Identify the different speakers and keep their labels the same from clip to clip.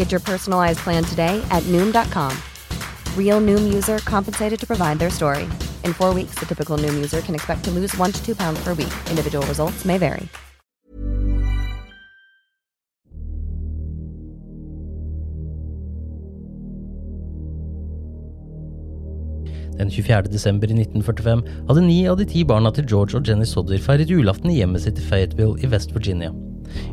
Speaker 1: Get your personalized plan today at Noom.com. Real Noom user compensated to provide their story. In four weeks, the typical Noom user can expect to lose one to two pounds per week. Individual results may vary.
Speaker 2: Den 24. desember i 1945 hadde ni av de ti barna til George og Jenny Sodder feiret julaften i hjemmet sitt i Fayetteville i West Virginia.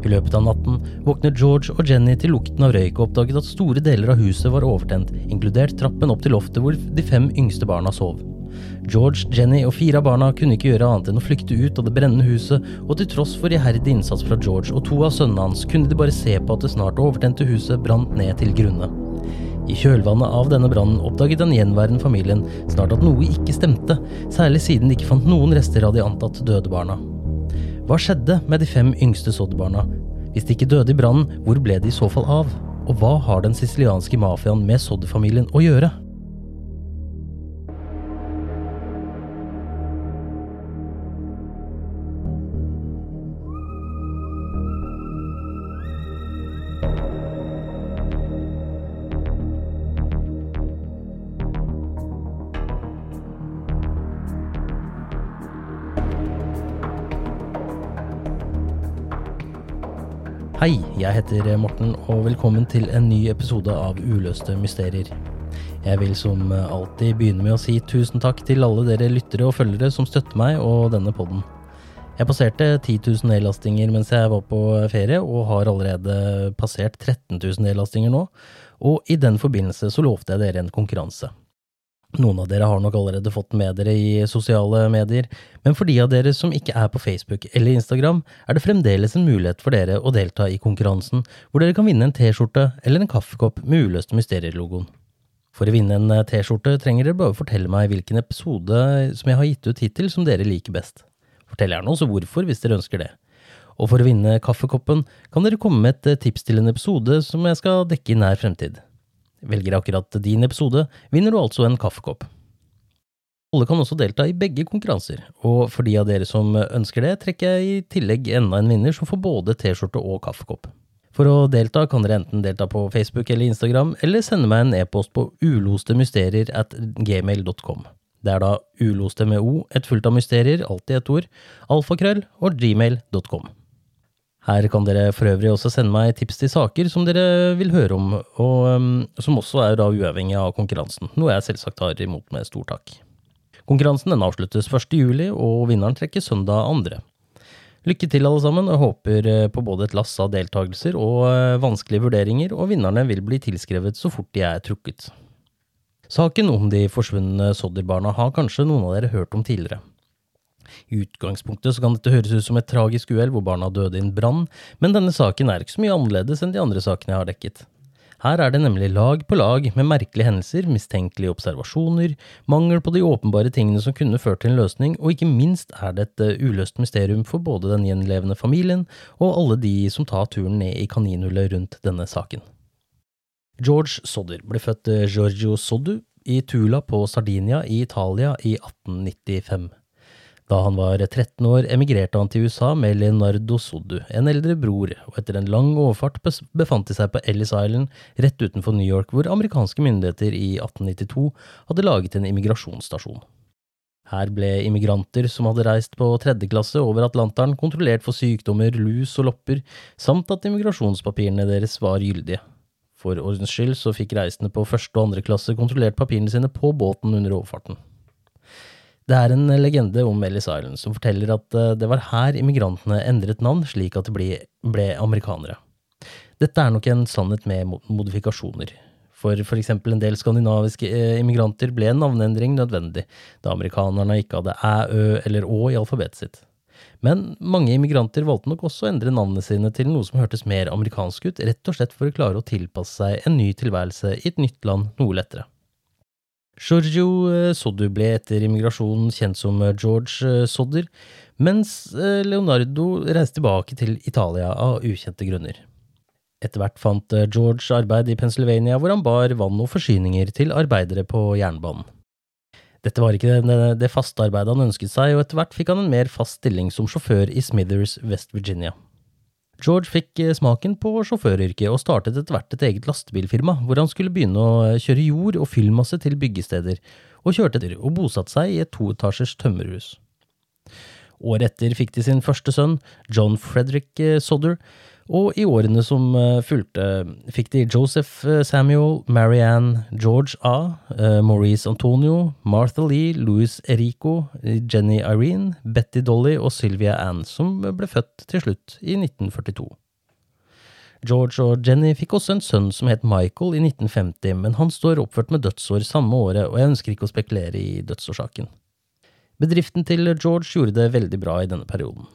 Speaker 2: I løpet av natten våknet George og Jenny til lukten av røyk og oppdaget at store deler av huset var overtent, inkludert trappen opp til loftet hvor de fem yngste barna sov. George, Jenny og fire av barna kunne ikke gjøre annet enn å flykte ut av det brennende huset, og til tross for iherdig innsats fra George og to av sønnene hans, kunne de bare se på at det snart overtente huset brant ned til grunne. I kjølvannet av denne brannen oppdaget den gjenværende familien snart at noe ikke stemte, særlig siden de ikke fant noen rester av de antatt døde barna. Hva skjedde med de fem yngste Sodd-barna? Hvis de ikke døde i brannen, hvor ble de i så fall av? Og hva har den sicilianske mafiaen med Sodd-familien å gjøre? Hei, jeg heter Morten, og velkommen til en ny episode av Uløste mysterier. Jeg vil som alltid begynne med å si tusen takk til alle dere lyttere og følgere som støtter meg og denne podden. Jeg passerte 10 000 nedlastinger mens jeg var på ferie, og har allerede passert 13 000 nedlastinger nå, og i den forbindelse så lovte jeg dere en konkurranse. Noen av dere har nok allerede fått med dere i sosiale medier, men for de av dere som ikke er på Facebook eller Instagram, er det fremdeles en mulighet for dere å delta i konkurransen, hvor dere kan vinne en T-skjorte eller en kaffekopp med Uløste mysterier-logoen. For å vinne en T-skjorte trenger dere bare fortelle meg hvilken episode som jeg har gitt ut hittil som dere liker best. Fortell gjerne også hvorfor, hvis dere ønsker det. Og for å vinne kaffekoppen kan dere komme med et tips til en episode som jeg skal dekke i nær fremtid. Velger akkurat din episode, vinner du altså en kaffekopp. Alle kan også delta i begge konkurranser, og for de av dere som ønsker det, trekker jeg i tillegg enda en vinner som får både T-skjorte og kaffekopp. For å delta kan dere enten delta på Facebook eller Instagram, eller sende meg en e-post på ulostemysterier at gmail.com. Det er da uloste med o, et fullt av mysterier, alltid et ord, alfakrøll og gmail.com. Her kan dere for øvrig også sende meg tips til saker som dere vil høre om, og um, som også er da uavhengig av konkurransen, noe jeg selvsagt tar imot med stor takk. Konkurransen den avsluttes 1. juli, og vinneren trekker søndag 2. Lykke til alle sammen, og håper på både et lass av deltakelser og vanskelige vurderinger, og vinnerne vil bli tilskrevet så fort de er trukket. Saken om de forsvunne Sodder-barna har kanskje noen av dere hørt om tidligere. I utgangspunktet så kan dette høres ut som et tragisk uhell hvor barna døde i en brann, men denne saken er ikke så mye annerledes enn de andre sakene jeg har dekket. Her er det nemlig lag på lag med merkelige hendelser, mistenkelige observasjoner, mangel på de åpenbare tingene som kunne ført til en løsning, og ikke minst er det et uh, uløst mysterium for både den gjenlevende familien og alle de som tar turen ned i kaninhullet rundt denne saken. George Sodder ble født uh, Giorgio Soddu i Tula på Sardinia i Italia i 1895. Da han var 13 år, emigrerte han til USA med Leonardo Soddu, en eldre bror, og etter en lang overfart befant de seg på Ellis Island, rett utenfor New York, hvor amerikanske myndigheter i 1892 hadde laget en immigrasjonsstasjon. Her ble immigranter som hadde reist på tredje klasse over Atlanteren, kontrollert for sykdommer, lus og lopper, samt at immigrasjonspapirene deres var gyldige. For ordens skyld så fikk reisende på første og andre klasse kontrollert papirene sine på båten under overfarten. Det er en legende om Ellis Island som forteller at eh, det var her immigrantene endret navn slik at de ble, amerikanere. Dette er nok en sannhet med modifikasjoner. For for eksempel en del skandinaviske eh, immigranter ble en navneendring nødvendig, da amerikanerne ikke hadde æ, ø eller å i alfabetet sitt. Men mange immigranter valgte nok også å endre navnene sine til noe som hørtes mer amerikansk ut, rett og slett for å klare å tilpasse seg en ny tilværelse i et nytt land noe lettere. Giorgio eh, Soddu ble etter immigrasjonen kjent som eh, George eh, Sodder, mens Leonardo reiste tilbake til Italia av ukjente grunner. Etter hvert fant George arbeid i Pennsylvania, hvor han bar vann og forsyninger til arbeidere på jernbanen. Dette var ikke det, det faste arbeidet han ønsket seg, og etter hvert fikk han en mer fast stilling som sjåfør i Smithers, West Virginia. George fikk eh, smaken på sjåføryrket og startet etter hvert et eget lastebilfirma, hvor han skulle begynne å eh, kjøre jord og fyllmasse til byggesteder, og kjørte etter og bosatte seg i et toetasjers tømmerhus. Året etter fikk de sin første sønn, John Frederick eh, Sodder, og i årene som eh, fulgte, fikk de Joseph eh, Samuel, Marianne, George A., eh, Maurice Antonio, Martha Lee, Louis Erico, Jenny Irene, Betty Dolly og Sylvia Ann, som ble født til slutt i 1942. George og Jenny fikk også en sønn som het Michael i 1950, men han står oppført med dødsår samme året, og jeg ønsker ikke å spekulere i dødsårsaken. Bedriften til George gjorde det veldig bra i denne perioden.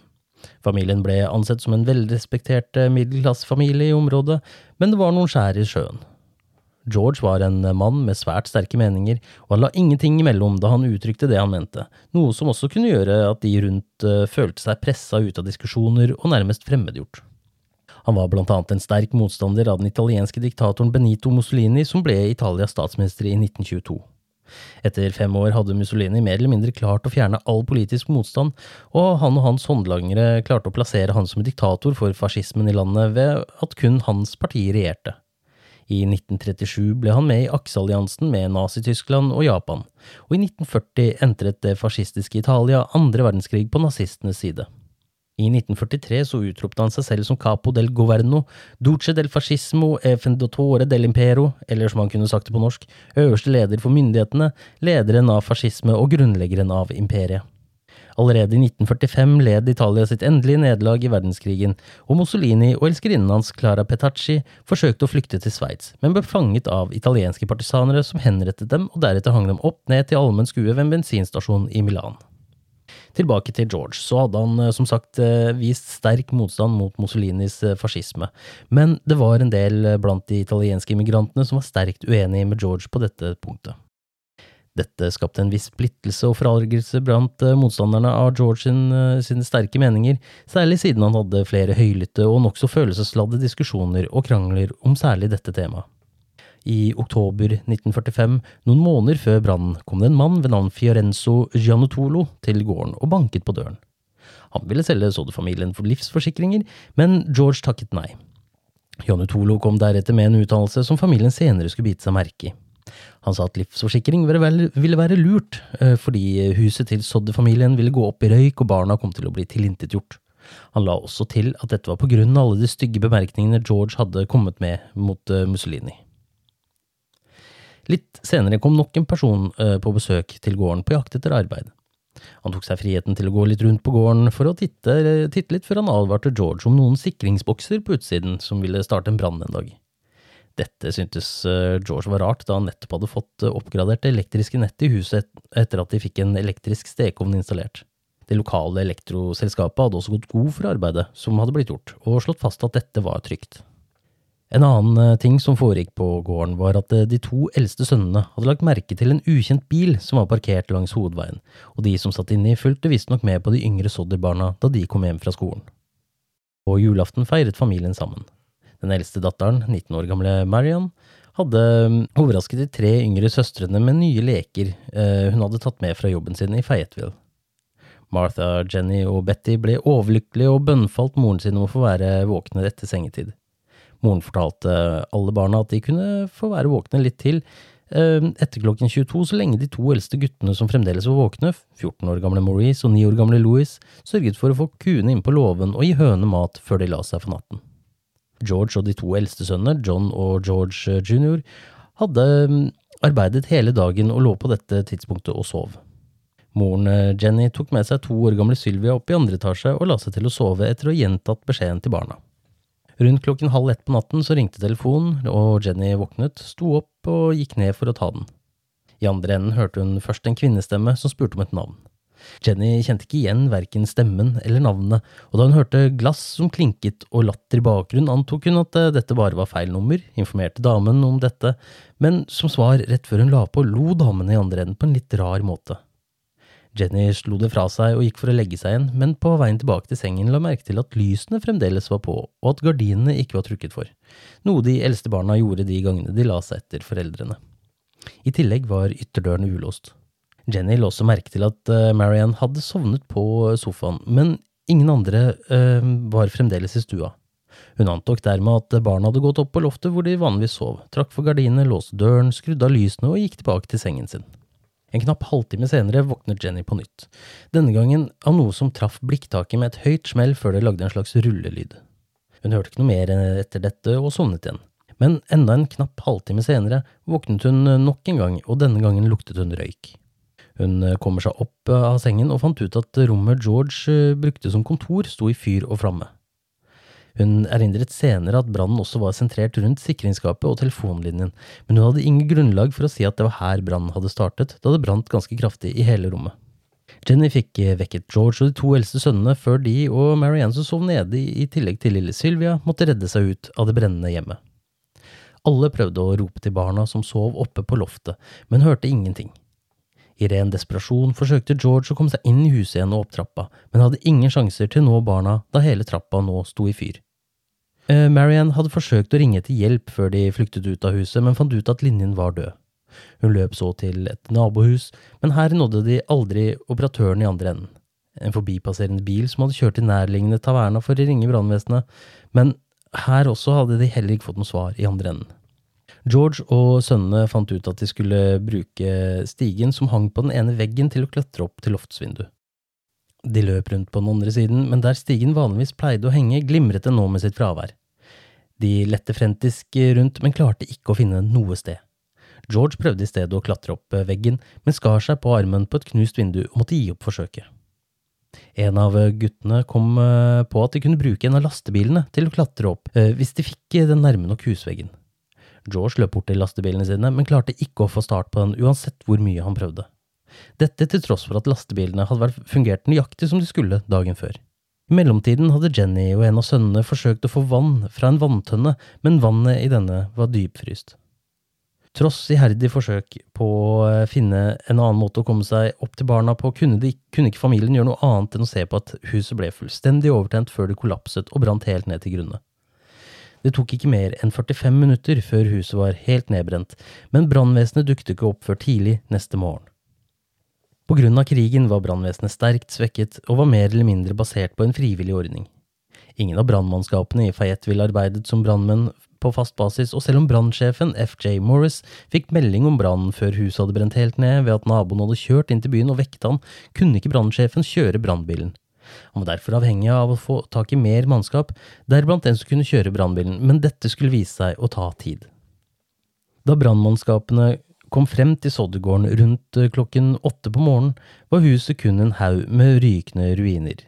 Speaker 2: Familien ble ansett som en velrespektert eh, middelklassefamilie i området, men det var noen skjær i sjøen. George var en mann med svært sterke meninger, og han la ingenting imellom da han uttrykte det han mente, noe som også kunne gjøre at de rundt uh, følte seg pressa ut av diskusjoner og nærmest fremmedgjort. Han var blant annet en sterk motstander av den italienske diktatoren Benito Mussolini, som ble Italias statsminister i 1922. Etter fem år hadde Mussolini mer eller mindre klart å fjerne all politisk motstand, og han og hans håndlangere klarte å plassere han som diktator for fascismen i landet ved at kun hans parti regjerte. I 1937 ble han med i aksealliansen med Nazi-Tyskland og Japan, og i 1940 entret det fascistiske Italia andre verdenskrig på nazistenes side. I 1943 så utropte han seg selv som capo del governo, duce del fascismo e fendatore del impero, eller som han kunne sagt det på norsk, øverste leder for myndighetene, lederen av fascisme og grunnleggeren av imperiet. Allerede i 1945 led Italia sitt endelige nederlag i verdenskrigen, og Mussolini og elskerinnen hans Clara Petacci forsøkte å flykte til Sveits, men ble fanget av italienske partisanere som henrettet dem og deretter hang dem opp ned til allmenn skue ved en bensinstasjon i Milan. Tilbake til George, så hadde han eh, som sagt eh, vist sterk motstand mot Mussolinis eh, fascisme, men det var en del blant de italienske immigrantene som var sterkt uenige med George på dette punktet. Dette skapte en viss splittelse og forargelse blant motstanderne av George sin, sine sterke meninger, særlig siden han hadde flere høylytte og nokså følelsesladde diskusjoner og krangler om særlig dette temaet. I oktober 1945, noen måneder før brannen, kom det en mann ved navn Fiorenzo Gianotolo til gården og banket på døren. Han ville selge Sodde-familien for livsforsikringer, men George takket nei. Gianotolo kom deretter med en uttalelse som familien senere skulle bite seg merke i. Han sa at livsforsikring ville være lurt, eh, fordi huset til Sodde-familien ville gå opp i røyk og barna kom til å bli tilintetgjort. Han la også til at dette var på grunn av alle de stygge bemerkningene George hadde kommet med mot eh, Mussolini. Litt senere kom nok en person eh, på besøk til gården på jakt etter arbeid. Han tok seg friheten til å gå litt rundt på gården for å titte, titte litt før han advarte George om noen sikringsbokser på utsiden som ville starte en brann en dag. Dette syntes eh, George var rart, da han nettopp hadde fått eh, oppgradert det elektriske nettet i huset etter at de fikk en elektrisk stekeovn installert. Det lokale elektroselskapet hadde også gått god for arbeidet som hadde blitt gjort, og slått fast at dette var trygt. En annen eh, ting som foregikk på gården, var at eh, de to eldste sønnene hadde lagt merke til en ukjent bil som var parkert langs hovedveien, og de som satt inni, fulgte visstnok med på de yngre sodderbarna da de kom hjem fra skolen. På julaften feiret familien sammen. Den eldste datteren, 19 år gamle Marion, hadde mm, overrasket de tre yngre søstrene med nye leker eh, hun hadde tatt med fra jobben sin i Fayetteville. Martha, Jenny og Betty ble overlykkelige og bønnfalt moren sin om å få være våkne etter sengetid. Moren fortalte alle barna at de kunne få være våkne litt til eh, etter klokken 22, så lenge de to eldste guttene som fremdeles var våkne, 14 år gamle Maurice og 9 år gamle Louis, sørget for å få kuene inn på låven og gi hønene mat før de la seg for natten. George og de to eldste sønnene, John og George jr., hadde mm, arbeidet hele dagen og lå på dette tidspunktet og sov. Moren eh, Jenny tok med seg to år gamle Sylvia opp i andre etasje og la seg til å sove etter å ha gjentatt beskjeden til barna. Rundt klokken halv ett på natten så ringte telefonen, og Jenny våknet, sto opp og gikk ned for å ta den. I andre enden hørte hun først en kvinnestemme som spurte om et navn. Jenny kjente ikke igjen verken stemmen eller navnet, og da hun hørte glass som klinket og latter i bakgrunnen, antok hun at eh, dette bare var feil nummer, informerte damen om dette, men som svar rett før hun la på, lo damen i andre enden på en litt rar måte. Jenny slo det fra seg og gikk for å legge seg igjen, men på veien tilbake til sengen la merke til at lysene fremdeles var på, og at gardinene ikke var trukket for, noe de eldste barna gjorde de gangene de la seg etter foreldrene. I tillegg var ytterdøren ulåst. Jenny la også merke til at uh, Marianne hadde sovnet på sofaen, men ingen andre øh, var fremdeles i stua. Hun antok dermed at barna hadde gått opp på loftet hvor de vanligvis sov, trakk for gardinene, låste døren, skrudde av lysene og gikk tilbake til sengen sin. En knapp halvtime senere våknet Jenny på nytt, denne gangen av noe som traff blikktaket med et høyt smell før det lagde en slags rullelyd. Hun hørte ikke noe mer etter dette og sovnet igjen, men enda en knapp halvtime senere våknet hun nok en gang, og denne gangen luktet hun røyk. Hun kommer seg opp av sengen og fant ut at rommet George brukte som kontor, sto i fyr og flamme. Hun erindret senere at brannen også var sentrert rundt sikringsskapet og telefonlinjen, men hun hadde ingen grunnlag for å si at det var her brannen hadde startet, da det brant ganske kraftig i hele rommet. Jenny fikk vekket George og de to eldste sønnene før de og Marianne som sov nede, i tillegg til lille Sylvia, måtte redde seg ut av det brennende hjemmet. Alle prøvde å rope til barna som sov oppe på loftet, men hørte ingenting. I ren desperasjon forsøkte George å komme seg inn i huset igjen og opp trappa, men hadde ingen sjanser til å nå barna da hele trappa nå sto i fyr. Uh, Marianne hadde forsøkt å ringe til hjelp før de flyktet ut av huset, men fant ut at linjen var død. Hun løp så til et nabohus, men her nådde de aldri operatøren i andre enden. En forbipasserende bil som hadde kjørt til nærliggende taverna for å ringe brannvesenet, men her også hadde de heller ikke fått noe svar i andre enden. George og sønnene fant ut at de skulle bruke stigen som hang på den ene veggen til å klatre opp til loftsvinduet. De løp rundt på den andre siden, men der stigen vanligvis pleide å henge, glimret den nå med sitt fravær. De lette frentisk rundt, men klarte ikke å finne noe sted. George prøvde i stedet å klatre opp veggen, men skar seg på armen på et knust vindu og måtte gi opp forsøket. En av guttene kom eh, på at de kunne bruke en av lastebilene til å klatre opp, eh, hvis de fikk den nærme nok husveggen. George løp bort til lastebilene sine, men klarte ikke å få start på den uansett hvor mye han prøvde. Dette til tross for at lastebilene hadde fungert nøyaktig som de skulle dagen før. I mellomtiden hadde Jenny og en av sønnene forsøkt å få vann fra en vanntønne, men vannet i denne var dypfryst. Tross iherdig forsøk på å eh, finne en annen måte å komme seg opp til barna på, kunne, de, kunne ikke familien gjøre noe annet enn å se på at huset ble fullstendig overtent før det kollapset og brant helt ned til grunne. Det tok ikke mer enn 45 minutter før huset var helt nedbrent, men brannvesenet dukket ikke opp før tidlig neste morgen. På grunn av krigen var brannvesenet sterkt svekket og var mer eller mindre basert på en frivillig ordning. Ingen av brannmannskapene i Fayetteville arbeidet som brannmenn på fast basis, og selv om brannsjefen FJ Morris fikk melding om brannen før huset hadde brent helt ned ved at naboen hadde kjørt inn til byen og vekket han, kunne ikke brannsjefen kjøre brannbilen. Han var derfor avhengig av å få tak i mer mannskap, deriblant en som kunne kjøre brannbilen, men dette skulle vise seg å ta tid. Da brannmannskapene kom frem til Soddegården rundt eh, klokken åtte på morgenen, var huset kun en haug med rykende ruiner.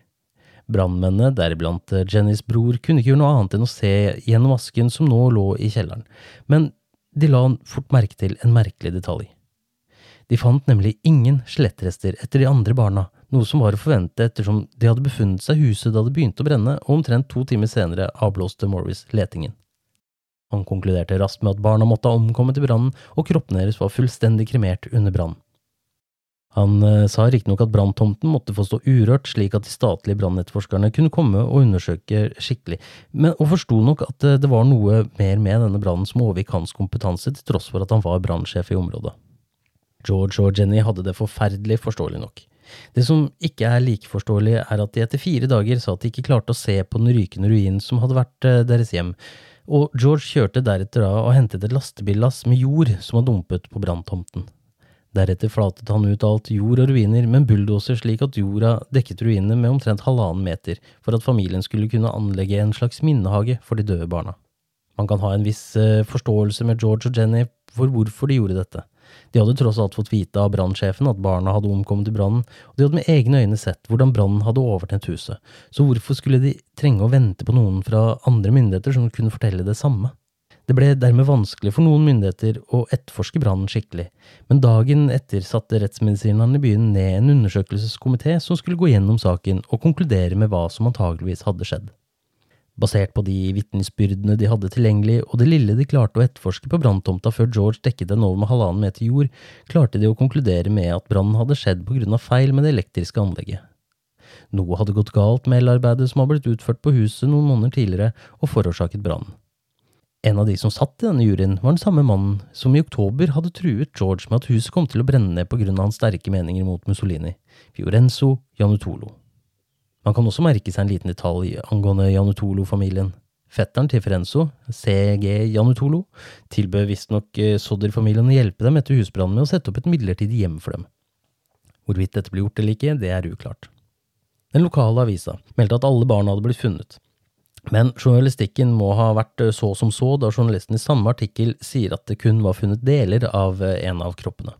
Speaker 2: Brannmennene, deriblant eh, Jennys bror, kunne ikke gjøre noe annet enn å se gjennom asken som nå lå i kjelleren, men de la fort merke til en merkelig detalj. De fant nemlig ingen skjelettrester etter de andre barna, noe som var å forvente ettersom de hadde befunnet seg i huset da det begynte å brenne, og omtrent to timer senere avblåste Morris letingen. Han konkluderte raskt med at barna måtte ha omkommet i brannen, og kroppene deres var fullstendig kremert under brannen. Han eh, sa riktignok at branntomten måtte få stå urørt, slik at de statlige brannetterforskerne kunne komme og undersøke skikkelig, men og forsto nok at eh, det var noe mer med denne brannen som overgikk hans kompetanse, til tross for at han var brannsjef i området. George og Jenny hadde det forferdelig, forståelig nok. Det som ikke er like forståelig, er at de etter fire dager sa at de ikke klarte å se på den rykende ruinen som hadde vært eh, deres hjem, og George kjørte deretter da og hentet et lastebillass med jord som var dumpet på branntomten. Deretter flatet han ut alt jord og ruiner med en bulldoser slik at jorda dekket ruinene med omtrent halvannen meter, for at familien skulle kunne anlegge en slags minnehage for de døde barna. Man kan ha en viss eh, forståelse med George og Jenny for hvorfor de gjorde dette. De hadde tross alt fått vite av brannsjefen at barna hadde omkommet i brannen, og de hadde med egne øyne sett hvordan brannen hadde overtent huset, så hvorfor skulle de trenge å vente på noen fra andre myndigheter som kunne fortelle det samme? Det ble dermed vanskelig for noen myndigheter å etterforske brannen skikkelig, men dagen etter satte rettsmedisinerne i byen ned en undersøkelseskomité som skulle gå gjennom saken og konkludere med hva som antageligvis hadde skjedd. Basert på de vitnesbyrdene de hadde tilgjengelig, og det lille de klarte å etterforske på branntomta før George dekket den over med halvannen meter jord, klarte de å konkludere med at brannen hadde skjedd på grunn av feil med det elektriske anlegget. Noe hadde gått galt med elarbeidet som hadde blitt utført på huset noen måneder tidligere, og forårsaket brannen. En av de som satt i denne juryen, var den samme mannen som i oktober hadde truet George med at huset kom til å brenne ned på grunn av hans sterke meninger mot Mussolini, Fiorenzo Janutolo. Man kan også merke seg en liten detalj angående Janutolo-familien. Fetteren til Fiorenzo, CG Janutolo, tilbød visstnok eh, Sodder-familien å hjelpe dem etter husbrannen med å sette opp et midlertidig hjem for dem. Hvorvidt dette ble gjort eller ikke, det er uklart. Den lokale avisa meldte at alle barna hadde blitt funnet, men journalistikken må ha vært eh, så som så, da journalisten i samme artikkel sier at det kun var funnet deler av eh, en av kroppene.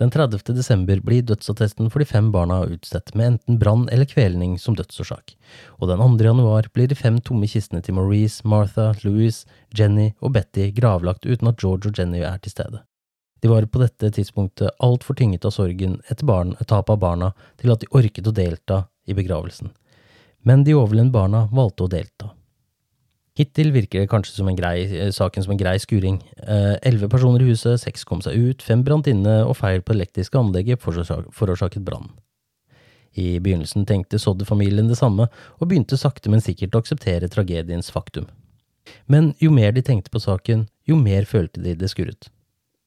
Speaker 2: Den 30. desember blir dødsattesten for de fem barna utstedt med enten brann eller kvelning som dødsårsak, og den 2. januar blir de fem tomme kistene til Maurice, Martha, Louis, Jenny og Betty gravlagt uten at George og Jenny er til stede. De var på dette tidspunktet altfor tynget av sorgen etter barn, tapet av barna til at de orket å delta i begravelsen, men de overlevende barna valgte å delta. Hittil virker det kanskje som en grei, eh, saken som en grei skuring. Eh, elleve personer i huset, seks kom seg ut, fem brant inne, og feil på elektriske anlegget forårsaket brann. I begynnelsen tenkte Sodde-familien det samme, og begynte sakte, men sikkert å akseptere tragediens faktum. Men jo mer de tenkte på saken, jo mer følte de det skurret.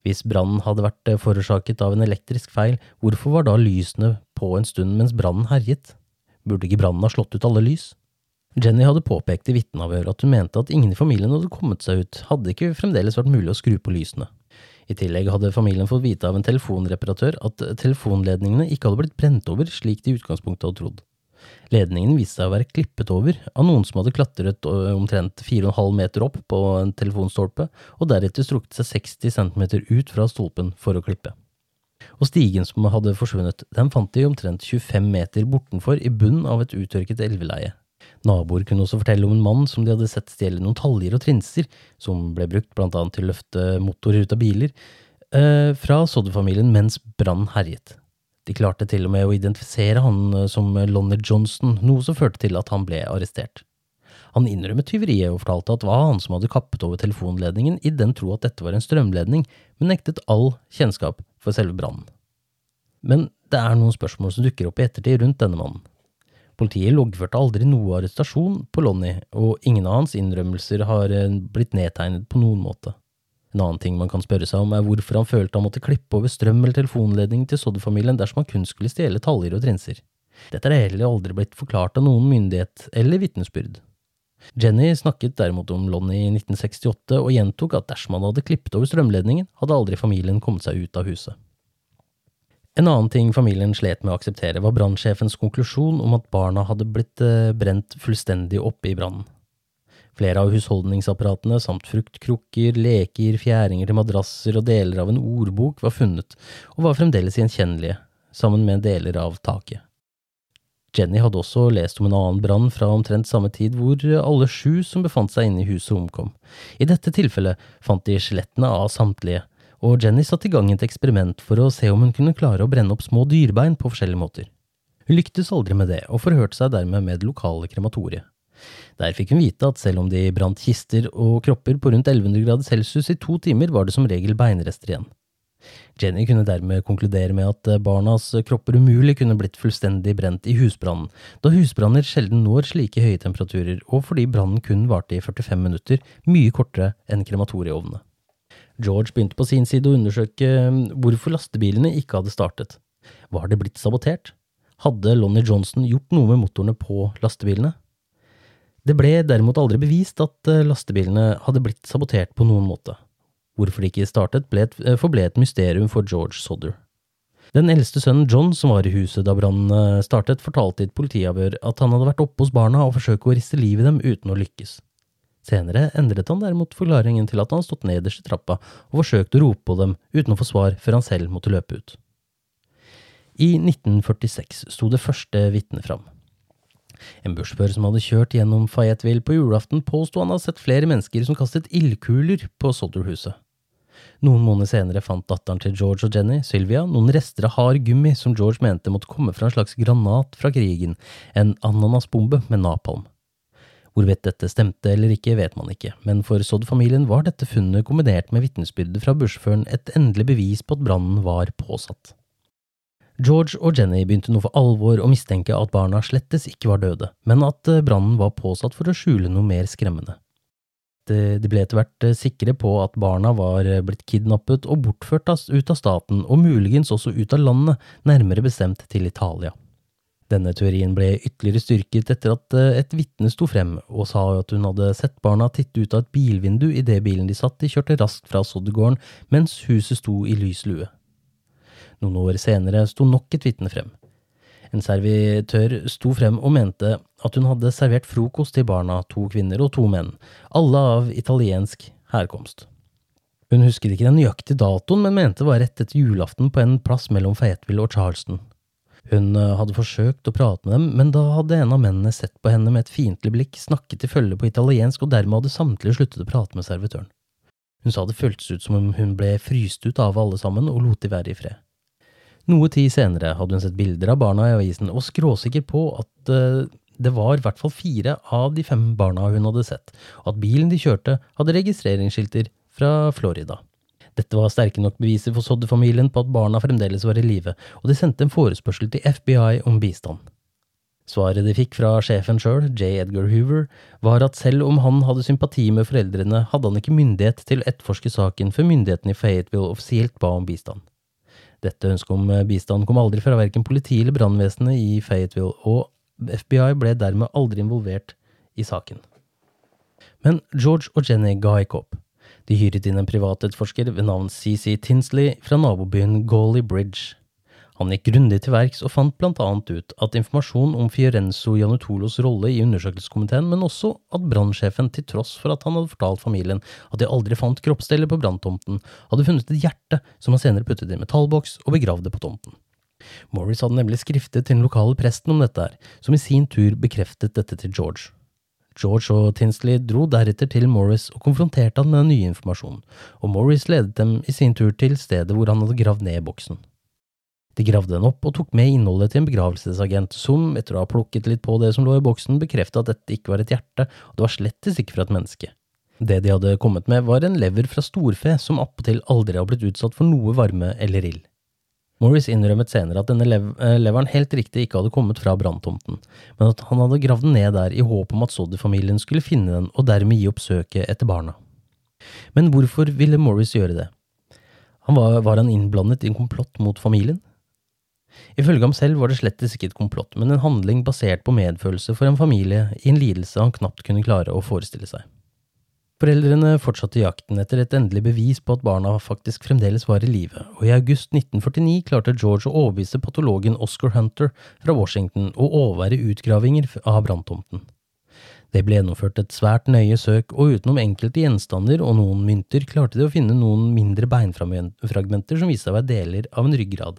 Speaker 2: Hvis brannen hadde vært eh, forårsaket av en elektrisk feil, hvorfor var da lysene på en stund mens brannen herjet? Burde ikke brannen ha slått ut alle lys? Jenny hadde påpekt i vitneavhøret at hun mente at ingen i familien hadde kommet seg ut, hadde ikke fremdeles vært mulig å skru på lysene. I tillegg hadde familien fått vite av en telefonreparatør at telefonledningene ikke hadde blitt brent over slik de i utgangspunktet hadde trodd. Ledningen viste seg å være klippet over av noen som hadde klatret omtrent 4,5 meter opp på en telefonstolpe, og deretter strukket seg 60 cm ut fra stolpen for å klippe. Og stigen som hadde forsvunnet, den fant de omtrent 25 meter bortenfor i bunnen av et uttørket elveleie. Naboer kunne også fortelle om en mann som de hadde sett stjele noen taljer og trinser, som ble brukt blant annet til å løfte motorer ut av biler, eh, fra Sodde-familien mens brannen herjet. De klarte til og med å identifisere han eh, som Lonner Johnson, noe som førte til at han ble arrestert. Han innrømmet tyveriet og fortalte at det var han som hadde kappet over telefonledningen i den tro at dette var en strømledning, men nektet all kjennskap for selve brannen. Men det er noen spørsmål som dukker opp i ettertid rundt denne mannen. Politiet loggførte aldri noe arrestasjon på Lonnie, og ingen av hans innrømmelser har eh, blitt nedtegnet på noen måte. En annen ting man kan spørre seg om, er hvorfor han følte han måtte klippe over strøm eller telefonledning til Sodd-familien dersom han kun skulle stjele taljer og trinser. Dette er heller aldri blitt forklart av noen myndighet eller vitnesbyrd. Jenny snakket derimot om Lonnie i 1968 og gjentok at dersom han hadde klippet over strømledningen, hadde aldri familien kommet seg ut av huset. En annen ting familien slet med å akseptere, var brannsjefens konklusjon om at barna hadde blitt eh, brent fullstendig oppe i brannen. Flere av husholdningsapparatene samt fruktkrukker, leker, fjæringer til madrasser og deler av en ordbok var funnet, og var fremdeles gjenkjennelige, sammen med deler av taket. Jenny hadde også lest om en annen brann fra omtrent samme tid hvor alle sju som befant seg inne i huset omkom. I dette tilfellet fant de skjelettene av samtlige, og Jenny satte i gang et eksperiment for å se om hun kunne klare å brenne opp små dyrebein på forskjellige måter. Hun lyktes aldri med det, og forhørte seg dermed med det lokale krematoriet. Der fikk hun vite at selv om de brant kister og kropper på rundt 1100 grader celsius i to timer, var det som regel beinrester igjen. Jenny kunne dermed konkludere med at barnas kropper umulig kunne blitt fullstendig brent i husbrannen, da husbranner sjelden når slike høye temperaturer, og fordi brannen kun varte i 45 minutter, mye kortere enn krematorieovnene. George begynte på sin side å undersøke um, hvorfor lastebilene ikke hadde startet. Var det blitt sabotert? Hadde Lonnie Johnson gjort noe med motorene på lastebilene? Det ble derimot aldri bevist at eh, lastebilene hadde blitt sabotert på noen måte. Hvorfor de ikke startet, ble et, eh, forble et mysterium for George Sodder. Den eldste sønnen John, som var i huset da brannen eh, startet, fortalte i et politiavhør at han hadde vært oppe hos barna og forsøkt å riste livet i dem uten å lykkes. Senere endret han derimot forklaringen til at han stått nederst i trappa og forsøkte å rope på dem uten å få svar før han selv måtte løpe ut. I 1946 sto det første vitnet fram. En bussjåfør som hadde kjørt gjennom Fayetteville på julaften, påsto han hadde sett flere mennesker som kastet ildkuler på Sodderhuset. Noen måneder senere fant datteren til George og Jenny, Sylvia, noen rester av hard gummi som George mente måtte komme fra en slags granat fra krigen, en ananasbombe med napalm. Hvorvidt dette stemte eller ikke, vet man ikke, men for Sodd-familien var dette funnet kombinert med vitnesbyrdet fra bussjåføren et endelig bevis på at brannen var påsatt. George og Jenny begynte nå for alvor å mistenke at barna slettes ikke var døde, men at eh, brannen var påsatt for å skjule noe mer skremmende. De ble etter hvert eh, sikre på at barna var eh, blitt kidnappet og bortført ut av staten, og muligens også ut av landet, nærmere bestemt til Italia. Denne teorien ble ytterligere styrket etter at et vitne sto frem og sa at hun hadde sett barna titte ut av et bilvindu idet bilen de satt i kjørte raskt fra Soddegården mens huset sto i lys lue. Noen år senere sto nok et vitne frem. En servitør sto frem og mente at hun hadde servert frokost til barna, to kvinner og to menn, alle av italiensk herkomst. Hun husket ikke den nøyaktige datoen, men mente det var rett etter julaften på en plass mellom Fayetteville og Charleston. Hun eh, hadde forsøkt å prate med dem, men da hadde en av mennene sett på henne med et fiendtlig blikk, snakket til følge på italiensk, og dermed hadde samtlige sluttet å prate med servitøren. Hun sa det føltes ut som om hun ble fryst ut av alle sammen og lot de være i fred. Noe tid senere hadde hun sett bilder av barna i avisen og skråsikker på at uh, det var i hvert fall fire av de fem barna hun hadde sett, og at bilen de kjørte hadde registreringsskilter fra Florida. Dette var sterke nok beviser for Sodde-familien på at barna fremdeles var i live, og de sendte en forespørsel til FBI om bistand. Svaret de fikk fra sjefen sjøl, J. Edgar Hoover, var at selv om han hadde sympati med foreldrene, hadde han ikke myndighet til å etterforske saken før myndighetene i Fayetteville offisielt ba om bistand. Dette ønsket om eh, bistand kom aldri fra verken politi eller brannvesenet i Fayetteville, og FBI ble dermed aldri involvert i saken. Men George og Jenny ga ikke opp. De hyret inn en privatetterforsker ved navn CC Tinsley fra nabobyen Gawley Bridge. Han gikk grundig til verks og fant blant annet ut at informasjon om Fiorenzo Janutolos rolle i undersøkelseskomiteen, men også at brannsjefen, til tross for at han hadde fortalt familien at de aldri fant kroppsdeler på branntomten, hadde funnet et hjerte som han senere puttet i metallboks og begravde på tomten. Morris hadde nemlig skriftet til den lokale presten om dette her, som i sin tur bekreftet dette til George. George og Tinsley dro deretter til Morris og konfronterte han med den nye informasjonen, og Morris ledet dem i sin tur til stedet hvor han hadde gravd ned boksen. De gravde den opp og tok med innholdet til en begravelsesagent, som, etter å ha plukket litt på det som lå i boksen, bekreftet at dette ikke var et hjerte, og det var slettes ikke fra et menneske. Det de hadde kommet med, var en lever fra storfe som appåtil aldri har blitt utsatt for noe varme eller ild. Morris innrømmet senere at denne lev eh, leveren helt riktig ikke hadde kommet fra branntomten, men at han hadde gravd den ned der i håp om at Soddy-familien skulle finne den og dermed gi opp søket etter barna. Men hvorfor ville Morris gjøre det? Han var, var han innblandet i en komplott mot familien? Ifølge ham selv var det slettes ikke et komplott, men en handling basert på medfølelse for en familie i en lidelse han knapt kunne klare å forestille seg. Foreldrene fortsatte jakten etter et endelig bevis på at barna faktisk fremdeles var i live, og i august 1949 klarte George å overbevise patologen Oscar Hunter fra Washington å overvære utgravinger av branntomten. Det ble gjennomført et svært nøye søk, og utenom enkelte gjenstander og noen mynter klarte de å finne noen mindre beinfragmenter som viste seg å være deler av en ryggrad.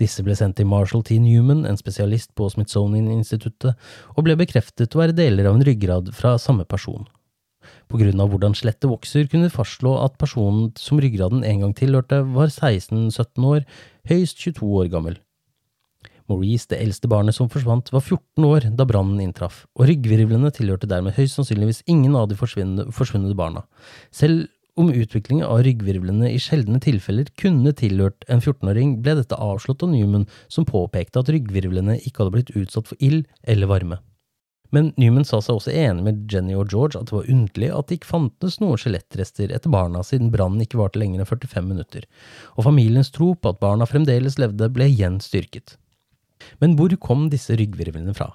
Speaker 2: Disse ble sendt til Marshall T. Newman, en spesialist på Smithsonian-instituttet, og ble bekreftet å være deler av en ryggrad fra samme person. På grunn av hvordan skjelettet vokser, kunne vi fastslå at personen som ryggraden en gang tilhørte, var 16–17 år, høyst 22 år gammel. Maurice, det eldste barnet som forsvant, var 14 år da brannen inntraff, og ryggvirvlene tilhørte dermed høyst sannsynligvis ingen av de forsvunne barna. Selv om utviklingen av ryggvirvlene i sjeldne tilfeller kunne tilhørt en 14-åring, ble dette avslått av Newman, som påpekte at ryggvirvlene ikke hadde blitt utsatt for ild eller varme. Men Newman sa seg også enig med Jenny og George at det var underlig at det ikke fantes noen skjelettrester etter barna siden brannen ikke varte lenger enn 45 minutter, og familiens tro på at barna fremdeles levde, ble igjen styrket. Men hvor kom disse ryggvirvlene fra?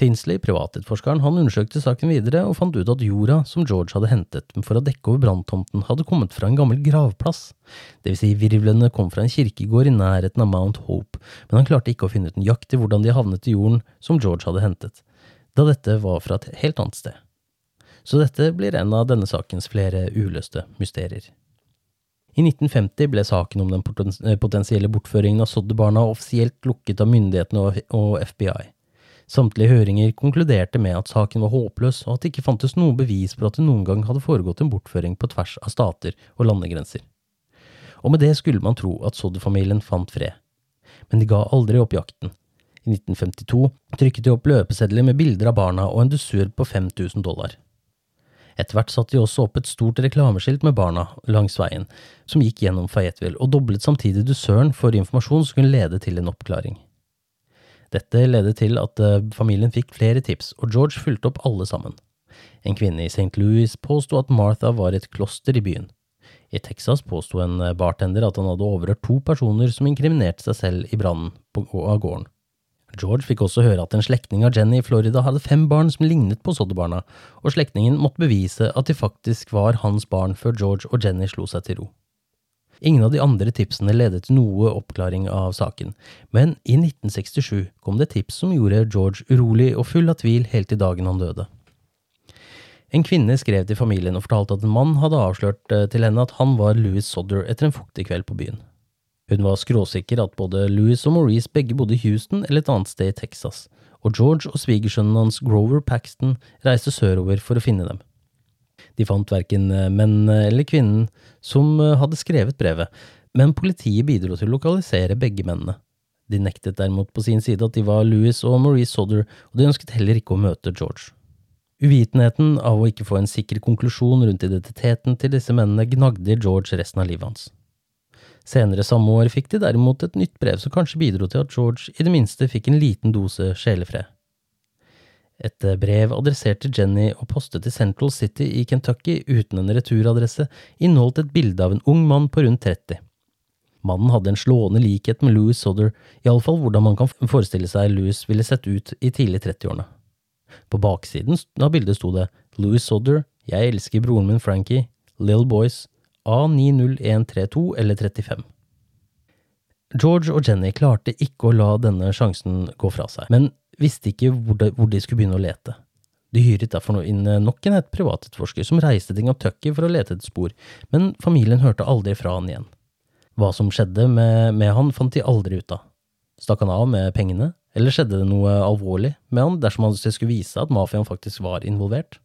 Speaker 2: Tinsley, privatetterforskeren, han undersøkte saken videre og fant ut at jorda som George hadde hentet for å dekke over branntomten, hadde kommet fra en gammel gravplass. Det vil si, virvlene kom fra en kirkegård i nærheten av Mount Hope, men han klarte ikke å finne ut nøyaktig hvordan de havnet i jorden som George hadde hentet, da dette var fra et helt annet sted. Så dette blir en av denne sakens flere uløste mysterier. I 1950 ble saken om den potensielle bortføringen av Sodderbarna offisielt lukket av myndighetene og FBI. Samtlige høringer konkluderte med at saken var håpløs, og at det ikke fantes noe bevis for at det noen gang hadde foregått en bortføring på tvers av stater og landegrenser. Og med det skulle man tro at Sodder-familien fant fred. Men de ga aldri opp jakten. I 1952 trykket de opp løpesedler med bilder av barna og en dusør på 5000 dollar. Etter hvert satte de også opp et stort reklameskilt med barna langs veien, som gikk gjennom Fayetteville, og doblet samtidig dusøren for informasjon som kunne lede til en oppklaring. Dette ledet til at eh, familien fikk flere tips, og George fulgte opp alle sammen. En kvinne i St. Louis påsto at Martha var et kloster i byen. I Texas påsto en eh, bartender at han hadde overhørt to personer som inkriminerte seg selv i brannen av gården. George fikk også høre at en slektning av Jenny i Florida hadde fem barn som lignet på Sodderbarna, og slektningen måtte bevise at de faktisk var hans barn før George og Jenny slo seg til ro. Ingen av de andre tipsene ledet til noe oppklaring av saken, men i 1967 kom det tips som gjorde George urolig og full av tvil helt til dagen han døde. En kvinne skrev til familien og fortalte at en mann hadde avslørt eh, til henne at han var Louis Sodder etter en fuktig kveld på byen. Hun var skråsikker at både Louis og Maurice begge bodde i Houston eller et annet sted i Texas, og George og svigersønnen hans Grover Paxton reiste sørover for å finne dem. De fant verken eh, menn eller kvinnen som eh, hadde skrevet brevet, men politiet bidro til å lokalisere begge mennene. De nektet derimot på sin side at de var Louis og Maurice Sodder, og de ønsket heller ikke å møte George. Uvitenheten av å ikke få en sikker konklusjon rundt identiteten til disse mennene gnagde George resten av livet hans. Senere samme år fikk de derimot et nytt brev som kanskje bidro til at George i det minste fikk en liten dose sjelefred. Et eh, brev adressert til Jenny og postet til Central City i Kentucky uten en returadresse inneholdt et bilde av en ung mann på rundt 30. Mannen hadde en slående likhet med Louis Sodder, iallfall hvordan man kan forestille seg Louis ville sett ut i tidlig 30-årene. På baksiden av bildet sto det Louis Sodder, jeg elsker broren min Frankie, Little Boys, A90132 eller 35. George og Jenny klarte ikke å la denne sjansen gå fra seg, men visste ikke hvor de, hvor de, skulle begynne å lete. De hyret derfor inn eh, nok en et privatetterforsker som reiste til Kentucky for å lete et spor, men familien hørte aldri fra han igjen. Hva som skjedde med, med han, fant de aldri ut av. Stakk han av med pengene, eller skjedde det noe alvorlig med han dersom han skulle vise at mafiaen faktisk var involvert?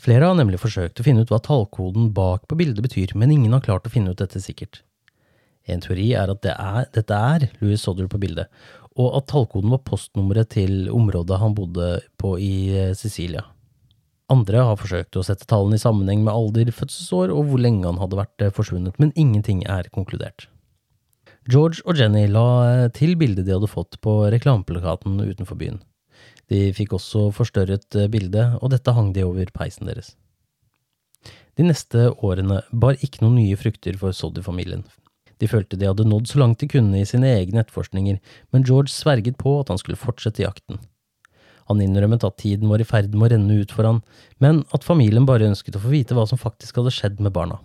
Speaker 2: Flere har nemlig forsøkt å finne ut hva tallkoden bak på bildet betyr, men ingen har klart å finne ut dette sikkert. En teori er at det er, dette er Louis Sodder på bildet, og at tallkoden var postnummeret til området han bodde på i eh, Sicilia. Andre har forsøkt å sette tallene i sammenheng med alder, fødselsår og hvor lenge han hadde vært eh, forsvunnet, men ingenting er konkludert. George og Jenny la eh, til bildet de hadde fått på reklameplakaten utenfor byen. De fikk også forstørret bildet, og dette hang de over peisen deres. De neste årene bar ikke noen nye frukter for Soddy-familien, de følte de hadde nådd så langt de kunne i sine egne etterforskninger, men George sverget på at han skulle fortsette jakten. Han innrømmet at tiden var i ferd med å renne ut for han, men at familien bare ønsket å få vite hva som faktisk hadde skjedd med barna.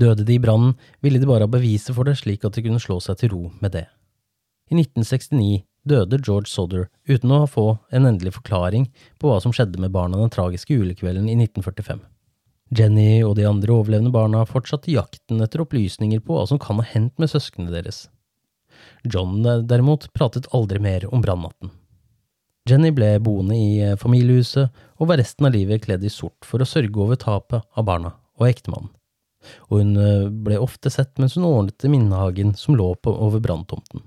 Speaker 2: Døde de i brannen, ville de bare ha beviset for det slik at de kunne slå seg til ro med det. I 1969 døde George Sodder uten å få en endelig forklaring på hva som skjedde med barna den tragiske julekvelden i 1945. Jenny og de andre overlevende barna fortsatte jakten etter opplysninger på hva som kan ha hendt med søsknene deres. John derimot pratet aldri mer om brannnatten. Jenny ble boende i eh, familiehuset og var resten av livet kledd i sort for å sørge over tapet av barna og ektemannen, og hun eh, ble ofte sett mens hun ordnet minnehagen som lå på over branntomten.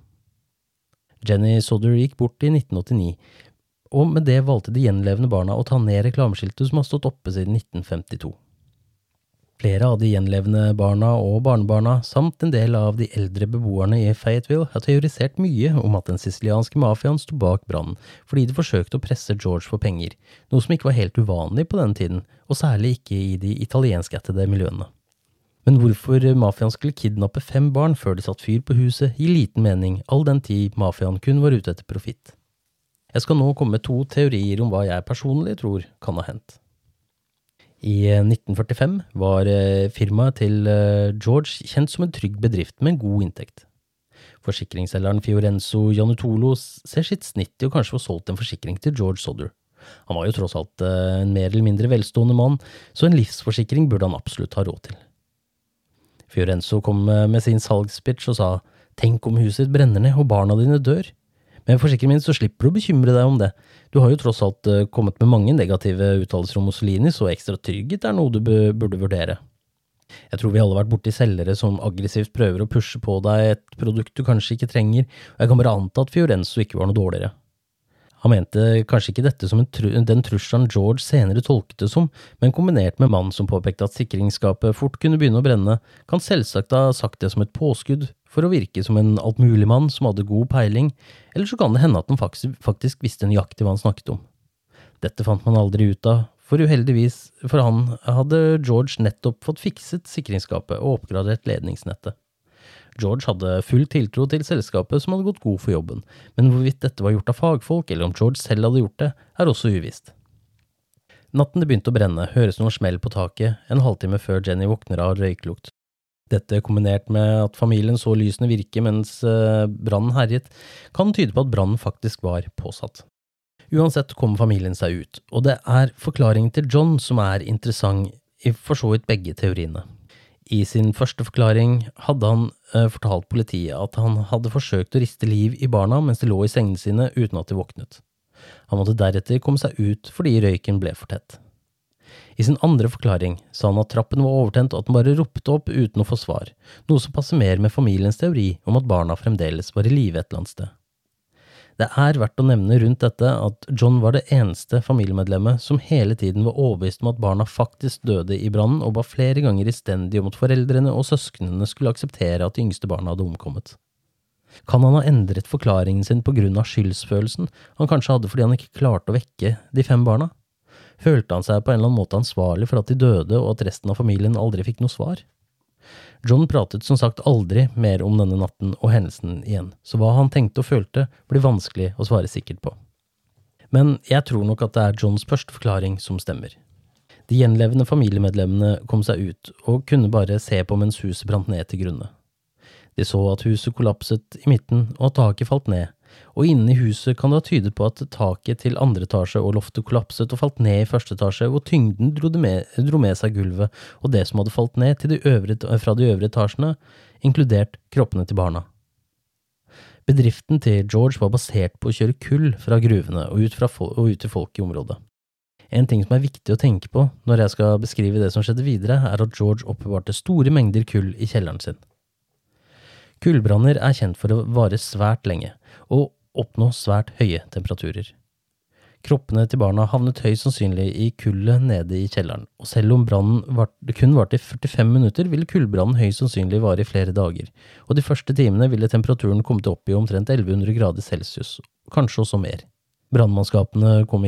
Speaker 2: Jenny Sodder gikk bort i 1989, og med det valgte de gjenlevende barna å ta ned reklameskiltet som har stått oppe siden 1952. Flere av de gjenlevende barna og barnebarna, samt en del av de eldre beboerne i Fayetteville, har teorisert mye om at den sicilianske mafiaen sto bak brannen fordi de forsøkte å presse George for penger, noe som ikke var helt uvanlig på den tiden, og særlig ikke i de italienskættede miljøene. Men hvorfor mafiaen skulle kidnappe fem barn før de satte fyr på huset, gir liten mening, all den tid mafiaen kun var ute etter profitt. Jeg skal nå komme med to teorier om hva jeg personlig tror kan ha hendt. I 1945 var eh, firmaet til eh, George kjent som en trygg bedrift med en god inntekt. Forsikringsselgeren Fiorenzo Janutolo ser sitt snitt i å kanskje få solgt en forsikring til George Sodder. Han var jo tross alt eh, en mer eller mindre velstående mann, så en livsforsikring burde han absolutt ha råd til. Fiorenzo kom med sin salgspitch og sa tenk om huset ditt brenner ned og barna dine dør. Men forsikring min så slipper du å bekymre deg om det. Du har jo tross alt eh, kommet med mange negative uttalelser om Mussolini, så ekstra trygghet er noe du burde vurdere. Jeg tror vi alle har vært borti selgere som aggressivt prøver å pushe på deg et produkt du kanskje ikke trenger, og jeg kan bare anta at Fiorenzo ikke var noe dårligere. Han mente kanskje ikke dette som tru den trusselen George senere tolket det som, men kombinert med mannen som påpekte at sikringsskapet fort kunne begynne å brenne, kan selvsagt ha sagt det som et påskudd for å virke som en altmuligmann som hadde god peiling, eller så kan det hende at han faktisk, faktisk visste nøyaktig hva han snakket om. Dette fant man aldri ut av, for uheldigvis for han hadde George nettopp fått fikset sikringsskapet og oppgradert ledningsnettet. George hadde full tiltro til selskapet som hadde gått god for jobben, men hvorvidt dette var gjort av fagfolk, eller om George selv hadde gjort det, er også uvisst. Natten det begynte å brenne, høres noen smell på taket en halvtime før Jenny våkner av røyklukt. Dette kombinert med at familien så lysene virke mens eh, brannen herjet, kan tyde på at brannen faktisk var påsatt. Uansett kommer familien seg ut, og det er forklaringen til John som er interessant i for så vidt begge teoriene. I sin første forklaring hadde han eh, fortalt politiet at han hadde forsøkt å riste liv i barna mens de lå i sengene sine uten at de våknet. Han måtte deretter komme seg ut fordi røyken ble for tett. I sin andre forklaring sa han at trappen var overtent og at han bare ropte opp uten å få svar, noe som passer mer med familiens teori om at barna fremdeles var i live et eller annet sted. Det er verdt å nevne rundt dette at John var det eneste familiemedlemmet som hele tiden var overbevist om at barna faktisk døde i brannen, og ba flere ganger istendig om at foreldrene og søsknene skulle akseptere at de yngste barna hadde omkommet. Kan han ha endret forklaringen sin på grunn av skyldsfølelsen han kanskje hadde fordi han ikke klarte å vekke de fem barna? Følte han seg på en eller annen måte ansvarlig for at de døde og at resten av familien aldri fikk noe svar? John pratet som sagt aldri mer om denne natten og hendelsen igjen, så hva han tenkte og følte, blir vanskelig å svare sikkert på. Men jeg tror nok at det er Johns første forklaring som stemmer. De gjenlevende familiemedlemmene kom seg ut og kunne bare se på mens huset brant ned til grunne. De så at huset kollapset i midten og at taket falt ned, og inne i huset kan det ha tydet på at taket til andre etasje og loftet kollapset og falt ned i første etasje, hvor tyngden dro med, dro med seg gulvet og det som hadde falt ned de øvre, fra de øvre etasjene, inkludert kroppene til barna. Bedriften til George var basert på å kjøre kull fra gruvene og ut, fra, og ut til folk i området. En ting som er viktig å tenke på når jeg skal beskrive det som skjedde videre, er at George oppbevarte store mengder kull i kjelleren sin. Kullbranner er kjent for å vare svært lenge, og oppnå svært høye temperaturer. Kroppene til barna havnet høyst sannsynlig i kullet nede i kjelleren, og selv om brannen kun varte i 45 minutter, ville kullbrannen høyst sannsynlig vare i flere dager, og de første timene ville temperaturen kommet opp i omtrent 1100 grader celsius, kanskje også mer. Brannmannskapene kom,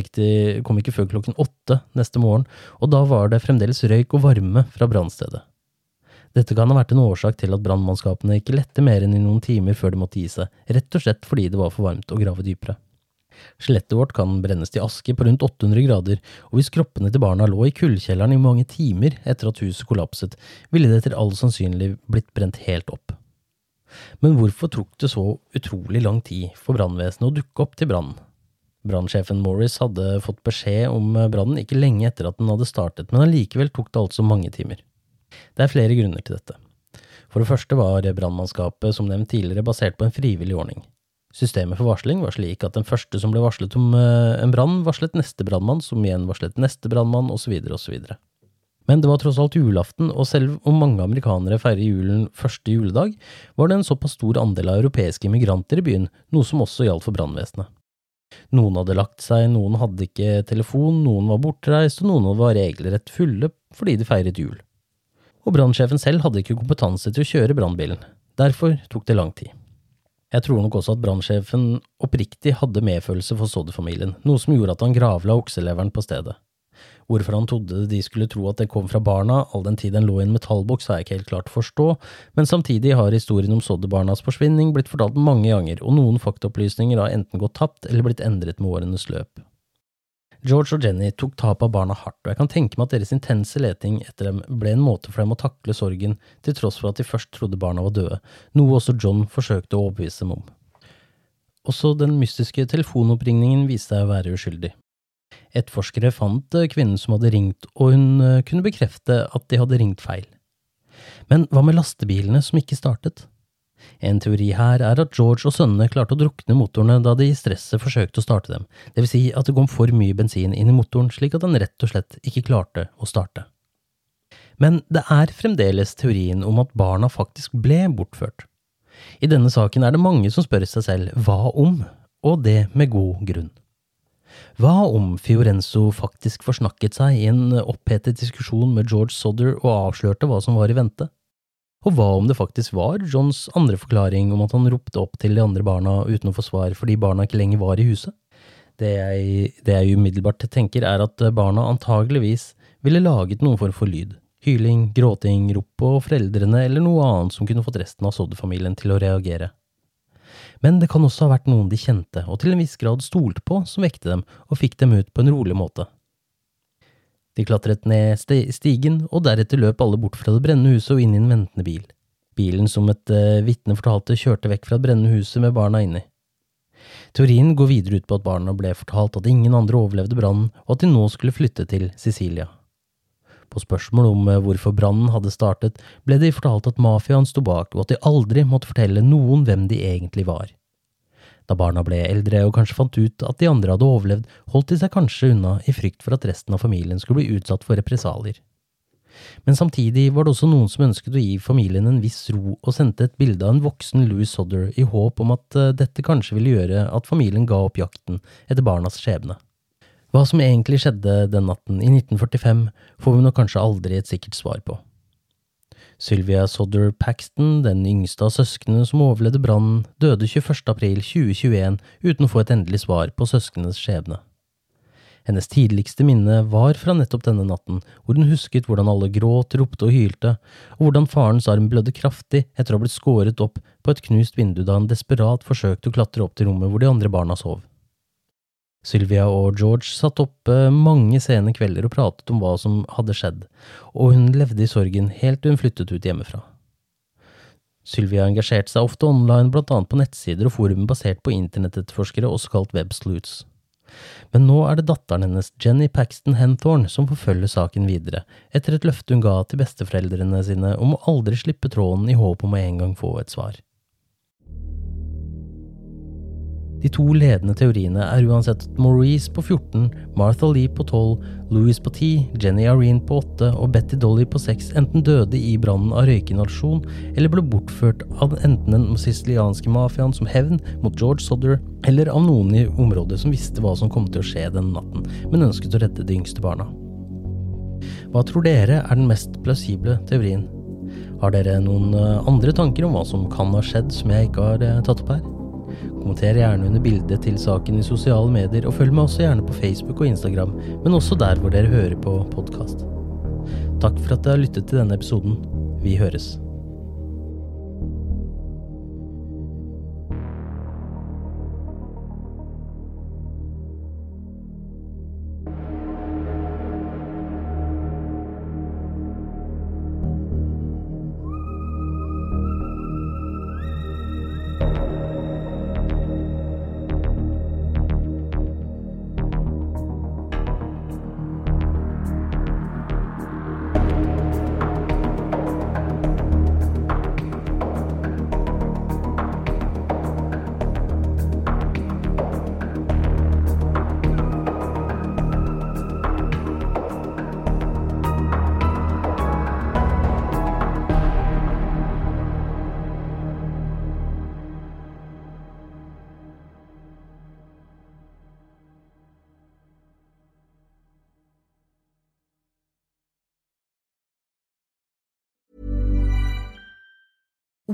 Speaker 2: kom ikke før klokken åtte neste morgen, og da var det fremdeles røyk og varme fra brannstedet. Dette kan ha vært en årsak til at brannmannskapene ikke lette mer enn i noen timer før de måtte gi seg, rett og slett fordi det var for varmt å grave dypere. Skjelettet vårt kan brennes til aske på rundt 800 grader, og hvis kroppene til barna lå i kullkjelleren i mange timer etter at huset kollapset, ville det etter all sannsynlig blitt brent helt opp. Men hvorfor tok det så utrolig lang tid for brannvesenet å dukke opp til brannen? Brannsjefen Morris hadde fått beskjed om brannen ikke lenge etter at den hadde startet, men allikevel tok det altså mange timer. Det er flere grunner til dette. For det første var brannmannskapet som nevnt tidligere basert på en frivillig ordning. Systemet for varsling var slik at den første som ble varslet om eh, en brann, varslet neste brannmann, som igjen varslet neste brannmann, osv., osv. Men det var tross alt julaften, og selv om mange amerikanere feirer julen første juledag, var det en såpass stor andel av europeiske immigranter i byen, noe som også gjaldt for brannvesenet. Noen hadde lagt seg, noen hadde ikke telefon, noen var bortreist, og noen var regelrett fulle fordi de feiret jul. Og brannsjefen selv hadde ikke kompetanse til å kjøre brannbilen. Derfor tok det lang tid. Jeg tror nok også at brannsjefen oppriktig hadde medfølelse for Sodder-familien, noe som gjorde at han gravla okseleveren på stedet. Hvorfor han trodde de skulle tro at det kom fra barna, all den tid den lå i en metallboks, har jeg ikke helt klart forstå, men samtidig har historien om Sodderbarnas forsvinning blitt fortalt mange ganger, og noen faktaopplysninger har enten gått tapt eller blitt endret med årenes løp. George og Jenny tok tapet av barna hardt, og jeg kan tenke meg at deres intense leting etter dem ble en måte for dem å takle sorgen, til tross for at de først trodde barna var døde, noe også John forsøkte å overbevise dem om. Også den mystiske telefonoppringningen viste seg å være uskyldig. Etterforskere fant eh, kvinnen som hadde ringt, og hun eh, kunne bekrefte at de hadde ringt feil. Men hva med lastebilene som ikke startet? En teori her er at George og sønnene klarte å drukne motorene da de i stresset forsøkte å starte dem, det vil si at det kom for mye bensin inn i motoren slik at den rett og slett ikke klarte å starte. Men det er fremdeles teorien om at barna faktisk ble bortført. I denne saken er det mange som spør seg selv hva om, og det med god grunn. Hva om Fiorenzo faktisk forsnakket seg i en opphetet diskusjon med George Sodder og avslørte hva som var i vente? Og hva om det faktisk var Johns andre forklaring om at han ropte opp til de andre barna uten å få svar fordi barna ikke lenger var i huset? Det jeg, det jeg umiddelbart tenker, er at barna antageligvis ville laget noen form for lyd. Hyling, gråting, rop på foreldrene eller noe annet som kunne fått resten av Sodder-familien til å reagere. Men det kan også ha vært noen de kjente og til en viss grad stolte på, som vekte dem og fikk dem ut på en rolig måte. De klatret ned stigen, og deretter løp alle bort fra det brennende huset og inn i en ventende bil. Bilen som et uh, vitne fortalte kjørte vekk fra det brennende huset med barna inni. Teorien går videre ut på at barna ble fortalt at ingen andre overlevde brannen, og at de nå skulle flytte til Sicilia. På spørsmål om uh, hvorfor brannen hadde startet, ble de fortalt at mafiaen sto bak, og at de aldri måtte fortelle noen hvem de egentlig var. Da barna ble eldre og kanskje fant ut at de andre hadde overlevd, holdt de seg kanskje unna i frykt for at resten av familien skulle bli utsatt for represalier. Men samtidig var det også noen som ønsket å gi familien en viss ro og sendte et bilde av en voksen Louis Sodder i håp om at eh, dette kanskje ville gjøre at familien ga opp jakten etter barnas skjebne. Hva som egentlig skjedde den natten i 1945, får vi nok kanskje aldri et sikkert svar på. Sylvia Sodder Paxton, den yngste av søsknene som overlevde brannen, døde 21. april 2021 uten å få et endelig svar på søsknenes skjebne. Hennes tidligste minne var fra nettopp denne natten, hvor hun husket hvordan alle gråt, ropte og hylte, og hvordan farens arm blødde kraftig etter å ha blitt skåret opp på et knust vindu da han desperat forsøkte å klatre opp til rommet hvor de andre barna sov. Sylvia og George satt oppe mange sene kvelder og pratet om hva som hadde skjedd, og hun levde i sorgen helt til hun flyttet ut hjemmefra. Sylvia engasjerte seg ofte online, blant annet på nettsider og forum basert på internettetterforskere, også kalt websleuths. Men nå er det datteren hennes, Jenny Paxton Henthorne, som forfølger saken videre, etter et løfte hun ga til besteforeldrene sine om å aldri slippe tråden i håp om å en gang få et svar. De to ledende teoriene er uansett at Maurice på 14, Martha Lee på 12, Louis på 10, Jenny Irene på 8 og Betty Dolly på 6 enten døde i brannen av røykinhalasjon eller ble bortført av enten den sicilianske mafiaen som hevn mot George Sodder, eller av noen i området som visste hva som kom til å skje denne natten, men ønsket å redde de yngste barna. Hva tror dere er den mest plausible teorien? Har dere noen eh, andre tanker om hva som kan ha skjedd som jeg ikke har eh, tatt opp her? Kommenter gjerne under bildet til saken i sosiale medier, og følg meg også gjerne på Facebook og Instagram, men også der hvor dere hører på podkast. Takk for at dere har lyttet til denne episoden. Vi høres.